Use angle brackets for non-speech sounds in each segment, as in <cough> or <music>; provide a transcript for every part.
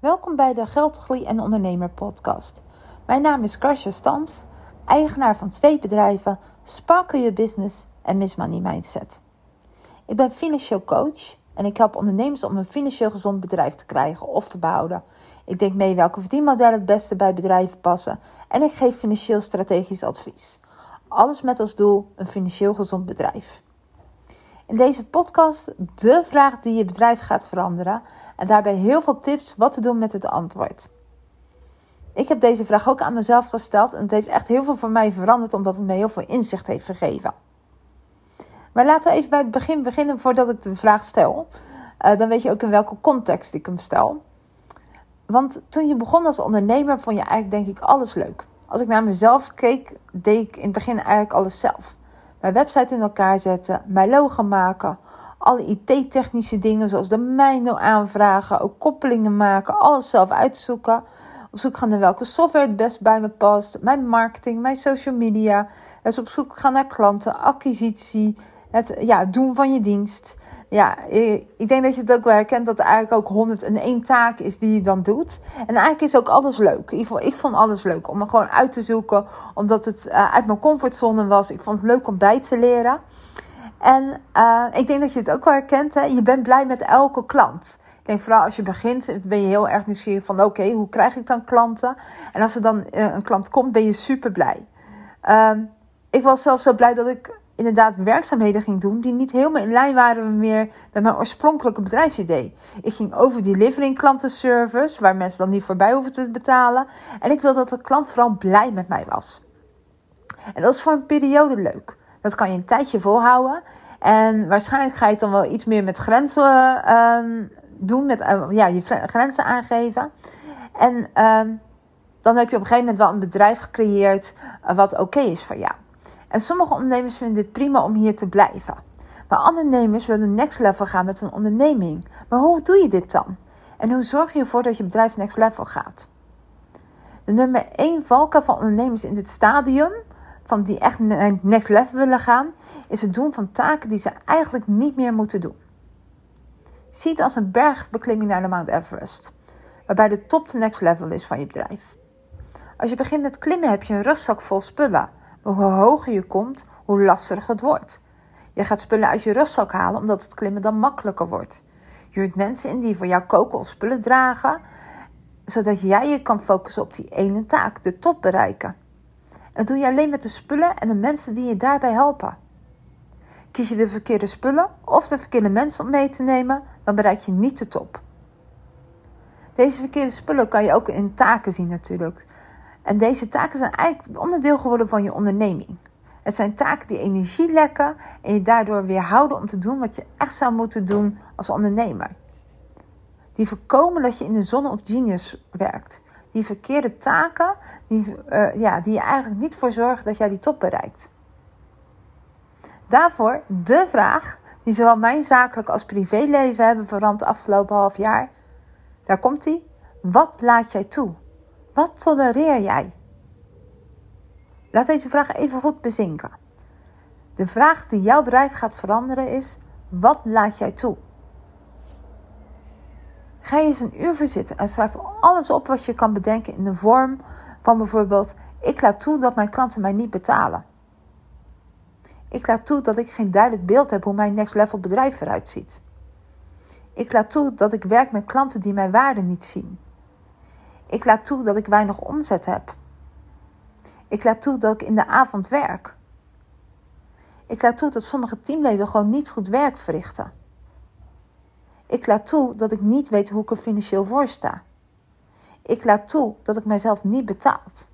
Welkom bij de Geldgroei en Ondernemer podcast. Mijn naam is Karsja Stans, eigenaar van twee bedrijven, Sparkle Your Business en Miss Money Mindset. Ik ben financieel coach en ik help ondernemers om een financieel gezond bedrijf te krijgen of te behouden. Ik denk mee welke verdienmodellen het beste bij bedrijven passen en ik geef financieel strategisch advies. Alles met als doel een financieel gezond bedrijf. In deze podcast de vraag die je bedrijf gaat veranderen en daarbij heel veel tips wat te doen met het antwoord. Ik heb deze vraag ook aan mezelf gesteld en het heeft echt heel veel voor mij veranderd omdat het me heel veel inzicht heeft gegeven. Maar laten we even bij het begin beginnen voordat ik de vraag stel. Uh, dan weet je ook in welke context ik hem stel. Want toen je begon als ondernemer vond je eigenlijk denk ik alles leuk. Als ik naar mezelf keek, deed ik in het begin eigenlijk alles zelf mijn website in elkaar zetten, mijn logo maken, alle IT-technische dingen zoals de mijno aanvragen, ook koppelingen maken, alles zelf uitzoeken. Op zoek gaan naar welke software het best bij me past, mijn marketing, mijn social media. Dus op zoek gaan naar klanten, acquisitie, het ja, doen van je dienst ja, ik denk dat je het ook wel herkent dat er eigenlijk ook 101 taak is die je dan doet. En eigenlijk is ook alles leuk. In ieder geval, ik vond alles leuk om me gewoon uit te zoeken, omdat het uh, uit mijn comfortzone was. Ik vond het leuk om bij te leren. En uh, ik denk dat je het ook wel herkent. Hè? Je bent blij met elke klant. Ik denk vooral als je begint, ben je heel erg nieuwsgierig van oké, hoe krijg ik dan klanten? En als er dan uh, een klant komt, ben je super blij. Uh, ik was zelfs zo blij dat ik inderdaad werkzaamheden ging doen die niet helemaal in lijn waren meer met mijn oorspronkelijke bedrijfsidee. Ik ging over delivering klantenservice, waar mensen dan niet voorbij hoeven te betalen. En ik wilde dat de klant vooral blij met mij was. En dat is voor een periode leuk. Dat kan je een tijdje volhouden. En waarschijnlijk ga je het dan wel iets meer met grenzen uh, doen, met uh, ja, je grenzen aangeven. En uh, dan heb je op een gegeven moment wel een bedrijf gecreëerd uh, wat oké is voor jou. En sommige ondernemers vinden dit prima om hier te blijven. Maar andere ondernemers willen next level gaan met hun onderneming. Maar hoe doe je dit dan? En hoe zorg je ervoor dat je bedrijf next level gaat? De nummer 1 valkuil van ondernemers in dit stadium, van die echt next level willen gaan, is het doen van taken die ze eigenlijk niet meer moeten doen. Zie het als een bergbeklimming naar de Mount Everest, waarbij de top de next level is van je bedrijf. Als je begint met klimmen heb je een rugzak vol spullen hoe hoger je komt, hoe lastiger het wordt. Je gaat spullen uit je rugzak halen omdat het klimmen dan makkelijker wordt. Je huurt mensen in die voor jou koken of spullen dragen, zodat jij je kan focussen op die ene taak, de top bereiken. En dat doe je alleen met de spullen en de mensen die je daarbij helpen. Kies je de verkeerde spullen of de verkeerde mensen om mee te nemen, dan bereik je niet de top. Deze verkeerde spullen kan je ook in taken zien natuurlijk. En deze taken zijn eigenlijk onderdeel geworden van je onderneming. Het zijn taken die energie lekken en je daardoor weerhouden om te doen wat je echt zou moeten doen als ondernemer. Die voorkomen dat je in de zone of genius werkt. Die verkeerde taken die, uh, ja, die je eigenlijk niet voor zorgen dat jij die top bereikt. Daarvoor de vraag die zowel mijn zakelijk als privéleven hebben veranderd de afgelopen half jaar. Daar komt die. Wat laat jij toe? Wat tolereer jij? Laat deze vraag even goed bezinken. De vraag die jouw bedrijf gaat veranderen is: wat laat jij toe? Ga eens een uur verzitten en schrijf alles op wat je kan bedenken in de vorm van bijvoorbeeld: ik laat toe dat mijn klanten mij niet betalen. Ik laat toe dat ik geen duidelijk beeld heb hoe mijn next level bedrijf eruit ziet. Ik laat toe dat ik werk met klanten die mijn waarde niet zien. Ik laat toe dat ik weinig omzet heb. Ik laat toe dat ik in de avond werk. Ik laat toe dat sommige teamleden gewoon niet goed werk verrichten. Ik laat toe dat ik niet weet hoe ik er financieel voor sta. Ik laat toe dat ik mijzelf niet betaalt.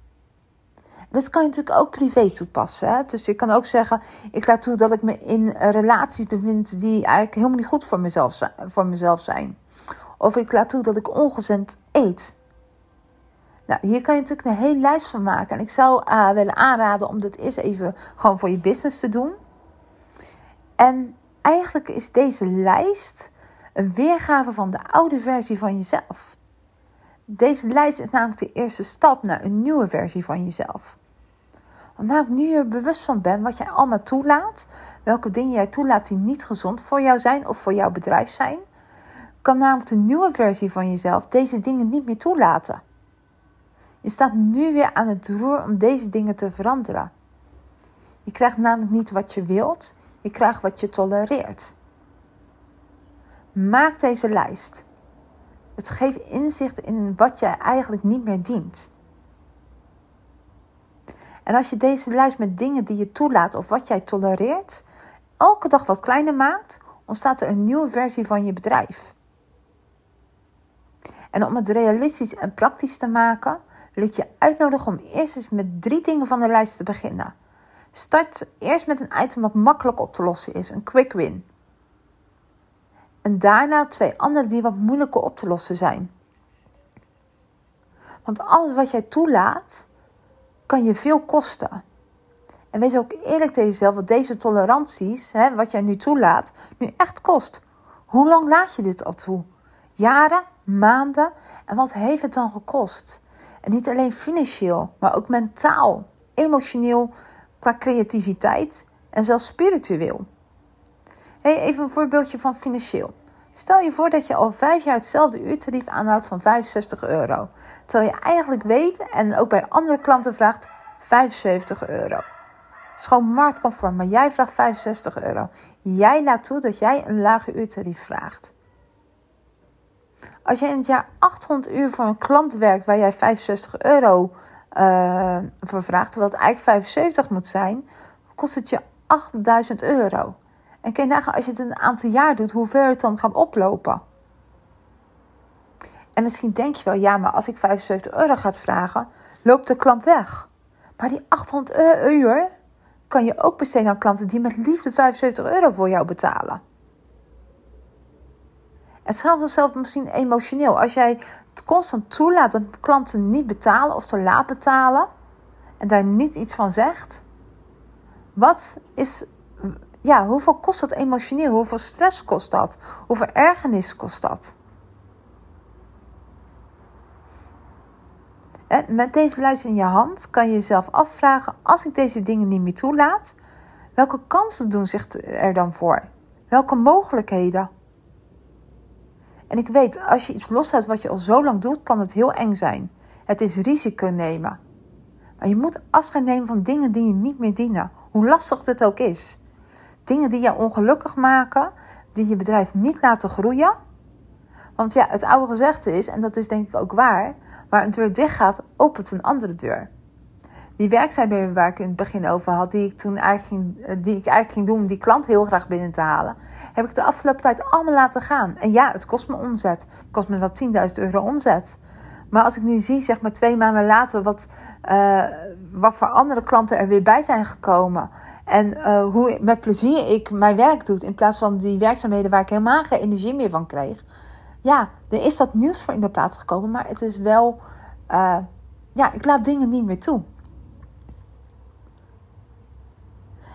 Dat kan je natuurlijk ook privé toepassen. Hè? Dus je kan ook zeggen: ik laat toe dat ik me in relaties bevind die eigenlijk helemaal niet goed voor mezelf, voor mezelf zijn. Of ik laat toe dat ik ongezond eet. Nou, hier kan je natuurlijk een hele lijst van maken. En ik zou uh, willen aanraden om dit eerst even gewoon voor je business te doen. En eigenlijk is deze lijst een weergave van de oude versie van jezelf. Deze lijst is namelijk de eerste stap naar een nieuwe versie van jezelf. Want namelijk nu je er bewust van bent wat jij allemaal toelaat, welke dingen jij toelaat die niet gezond voor jou zijn of voor jouw bedrijf zijn, kan namelijk de nieuwe versie van jezelf deze dingen niet meer toelaten. Je staat nu weer aan het roer om deze dingen te veranderen. Je krijgt namelijk niet wat je wilt, je krijgt wat je tolereert. Maak deze lijst. Het geeft inzicht in wat je eigenlijk niet meer dient. En als je deze lijst met dingen die je toelaat of wat jij tolereert, elke dag wat kleiner maakt, ontstaat er een nieuwe versie van je bedrijf. En om het realistisch en praktisch te maken, wil ik je uitnodigen om eerst eens met drie dingen van de lijst te beginnen. Start eerst met een item wat makkelijk op te lossen is, een quick win. En daarna twee andere die wat moeilijker op te lossen zijn. Want alles wat jij toelaat, kan je veel kosten. En wees ook eerlijk tegen jezelf wat deze toleranties, hè, wat jij nu toelaat, nu echt kost. Hoe lang laat je dit al toe? Jaren, maanden? En wat heeft het dan gekost? En niet alleen financieel, maar ook mentaal, emotioneel, qua creativiteit en zelfs spiritueel. Even een voorbeeldje van financieel. Stel je voor dat je al vijf jaar hetzelfde uurtarief aanhoudt van 65 euro. Terwijl je eigenlijk weet en ook bij andere klanten vraagt 75 euro. Het is gewoon marktconform, maar jij vraagt 65 euro. Jij laat toe dat jij een lager uurtarief vraagt. Als je in het jaar 800 uur voor een klant werkt waar jij 65 euro uh, voor vraagt, terwijl het eigenlijk 75 moet zijn, kost het je 8000 euro. En kun je nagaan, als je het een aantal jaar doet, hoe ver het dan gaat oplopen. En misschien denk je wel, ja, maar als ik 75 euro ga vragen, loopt de klant weg. Maar die 800 uur kan je ook besteden aan klanten die met liefde 75 euro voor jou betalen. Het geldt zelf misschien emotioneel. Als jij het constant toelaat dat klanten niet betalen of te laat betalen en daar niet iets van zegt, wat is, ja, hoeveel kost dat emotioneel? Hoeveel stress kost dat? Hoeveel ergernis kost dat? met deze lijst in je hand kan je jezelf afvragen: als ik deze dingen niet meer toelaat, welke kansen doen zich er dan voor? Welke mogelijkheden? En ik weet, als je iets loslaat wat je al zo lang doet, kan het heel eng zijn. Het is risico nemen. Maar je moet afscheid nemen van dingen die je niet meer dienen, hoe lastig het ook is. Dingen die je ongelukkig maken, die je bedrijf niet laten groeien. Want ja, het oude gezegde is, en dat is denk ik ook waar, waar een deur dicht gaat, opent een andere deur. Die werkzaamheden waar ik in het begin over had, die ik toen eigenlijk ging, eh, die ik eigenlijk ging doen om die klant heel graag binnen te halen, heb ik de afgelopen tijd allemaal laten gaan. En ja, het kost me omzet. Het kost me wel 10.000 euro omzet. Maar als ik nu zie, zeg maar twee maanden later, wat, uh, wat voor andere klanten er weer bij zijn gekomen. En uh, hoe met plezier ik mijn werk doe, in plaats van die werkzaamheden waar ik helemaal geen energie meer van kreeg ja, er is wat nieuws voor in de plaats gekomen, maar het is wel, ja, ik laat dingen niet meer toe.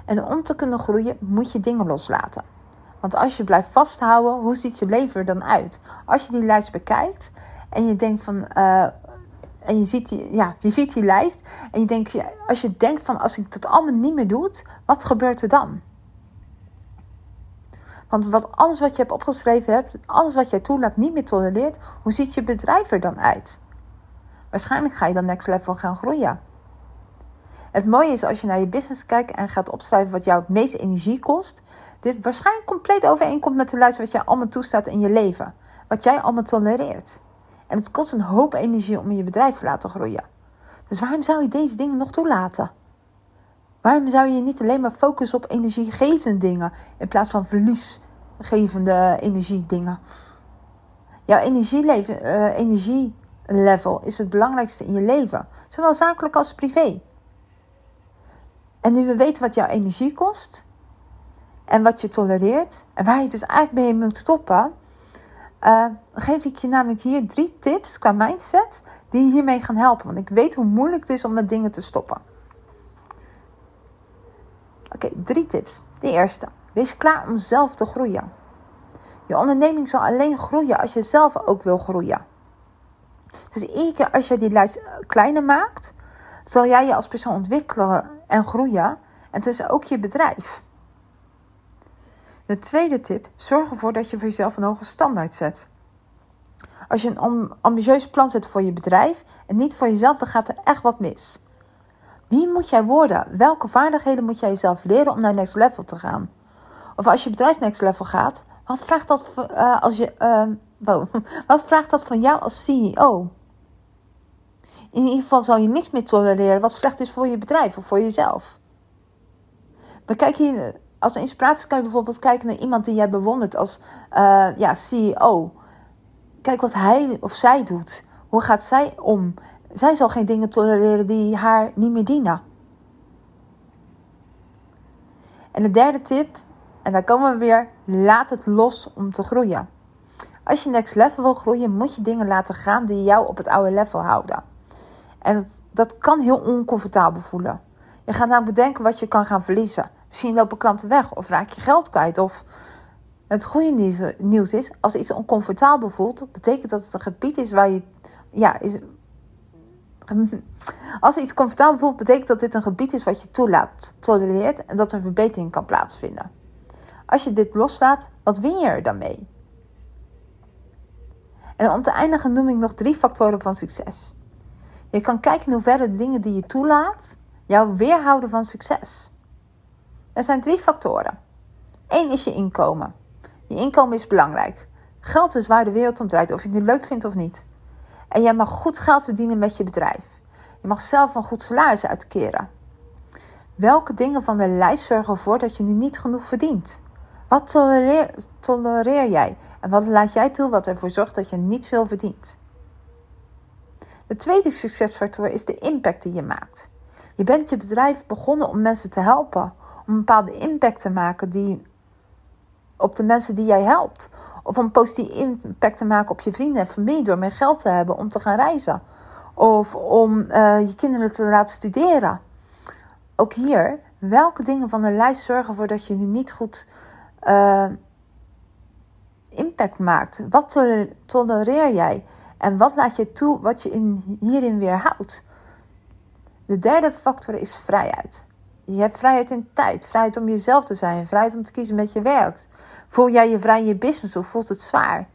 En om te kunnen groeien moet je dingen loslaten. Want als je blijft vasthouden, hoe ziet je leven er dan uit? Als je die lijst bekijkt en je denkt van, uh, en je ziet, die, ja, je ziet die lijst en je denkt, als je denkt van, als ik dat allemaal niet meer doe, wat gebeurt er dan? Want wat, alles wat je hebt opgeschreven hebt, alles wat jij toelaat niet meer tolereert, hoe ziet je bedrijf er dan uit? Waarschijnlijk ga je dan next level gaan groeien. Het mooie is als je naar je business kijkt en gaat opschrijven wat jou het meeste energie kost, dit waarschijnlijk compleet overeenkomt met de lijst wat jij allemaal toestaat in je leven. Wat jij allemaal tolereert. En het kost een hoop energie om je bedrijf te laten groeien. Dus waarom zou je deze dingen nog toelaten? Waarom zou je niet alleen maar focussen op energiegevende dingen in plaats van verliesgevende energiedingen? Jouw uh, energielevel is het belangrijkste in je leven, zowel zakelijk als privé. En nu we weten wat jouw energie kost en wat je tolereert en waar je dus eigenlijk mee moet stoppen, uh, geef ik je namelijk hier drie tips qua mindset die je hiermee gaan helpen. Want ik weet hoe moeilijk het is om met dingen te stoppen. Oké, drie tips. De eerste. Wees klaar om zelf te groeien. Je onderneming zal alleen groeien als je zelf ook wil groeien. Dus iedere keer als je die lijst kleiner maakt, zal jij je als persoon ontwikkelen en groeien. En het is ook je bedrijf. De tweede tip: zorg ervoor dat je voor jezelf een hoge standaard zet. Als je een ambitieus plan zet voor je bedrijf en niet voor jezelf, dan gaat er echt wat mis. Wie moet jij worden? Welke vaardigheden moet jij jezelf leren om naar next level te gaan? Of als je bedrijf next level gaat, wat vraagt dat, uh, als je, wow, <laughs> wat vraagt dat van jou als CEO? In ieder geval zal je niks meer tolereren wat slecht is voor je bedrijf of voor jezelf. Maar kijk hier, als inspiratie kan je bijvoorbeeld kijken naar iemand die jij bewondert als uh, ja, CEO. Kijk wat hij of zij doet. Hoe gaat zij om? Zij zal geen dingen tolereren die haar niet meer dienen. En de derde tip, en daar komen we weer, laat het los om te groeien. Als je next level wil groeien, moet je dingen laten gaan die jou op het oude level houden. En dat, kan heel oncomfortabel voelen. Je gaat namelijk bedenken wat je kan gaan verliezen. Misschien lopen klanten weg of raak je geld kwijt. Of het goede nieuws is, als iets oncomfortabel voelt, betekent dat het een gebied is waar je. Ja, is, als iets comfortabel voelt, betekent dat dit een gebied is wat je toelaat, tolereert en dat er verbetering kan plaatsvinden. Als je dit loslaat, wat win je er dan mee? En om te eindigen noem ik nog drie factoren van succes. Je kan kijken in hoeverre de dingen die je toelaat jou weerhouden van succes. Er zijn drie factoren. Eén is je inkomen. Je inkomen is belangrijk. Geld is waar de wereld om draait, of je het nu leuk vindt of niet. En jij mag goed geld verdienen met je bedrijf. Je mag zelf een goed salaris uitkeren. Welke dingen van de lijst zorgen ervoor dat je nu niet genoeg verdient? Wat tolereer, tolereer jij? En wat laat jij toe wat ervoor zorgt dat je niet veel verdient? De tweede succesfactor is de impact die je maakt. Je bent je bedrijf begonnen om mensen te helpen, om een bepaalde impact te maken die, op de mensen die jij helpt. Of om positieve impact te maken op je vrienden en familie door meer geld te hebben om te gaan reizen. Of om uh, je kinderen te laten studeren. Ook hier, welke dingen van de lijst zorgen ervoor dat je nu niet goed uh, impact maakt? Wat tolereer jij? En wat laat je toe wat je in, hierin weerhoudt? De derde factor is vrijheid. Je hebt vrijheid in tijd, vrijheid om jezelf te zijn, vrijheid om te kiezen met je werkt. Voel jij je vrij in je business of voelt het zwaar?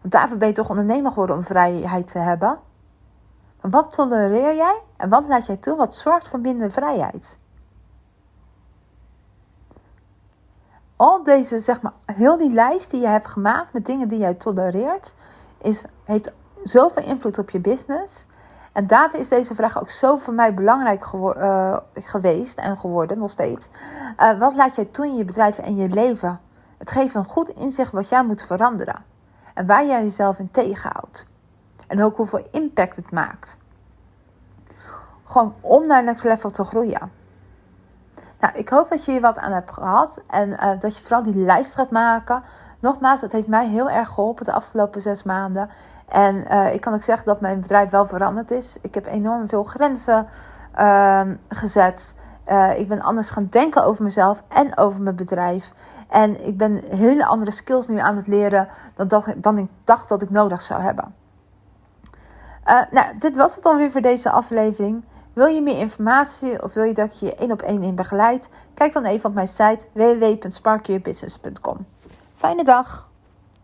Want daarvoor ben je toch ondernemer geworden om vrijheid te hebben? Wat tolereer jij en wat laat jij toe wat zorgt voor minder vrijheid? Al deze, zeg maar, heel die lijst die je hebt gemaakt met dingen die jij tolereert, is, heeft zoveel invloed op je business. En daarvoor is deze vraag ook zo voor mij belangrijk uh, geweest en geworden, nog steeds. Uh, wat laat jij toe in je bedrijf en je leven? Het geeft een goed inzicht wat jij moet veranderen. En waar jij jezelf in tegenhoudt. En ook hoeveel impact het maakt. Gewoon om naar next level te groeien. Nou, ik hoop dat je hier wat aan hebt gehad. En uh, dat je vooral die lijst gaat maken. Nogmaals, het heeft mij heel erg geholpen de afgelopen zes maanden. En uh, ik kan ook zeggen dat mijn bedrijf wel veranderd is. Ik heb enorm veel grenzen uh, gezet. Uh, ik ben anders gaan denken over mezelf en over mijn bedrijf. En ik ben hele andere skills nu aan het leren dan, dan ik dacht dat ik nodig zou hebben. Uh, nou, dit was het dan weer voor deze aflevering. Wil je meer informatie of wil je dat ik je één op één in begeleid? Kijk dan even op mijn site www.sparkyourbusiness.com. Fijne dag!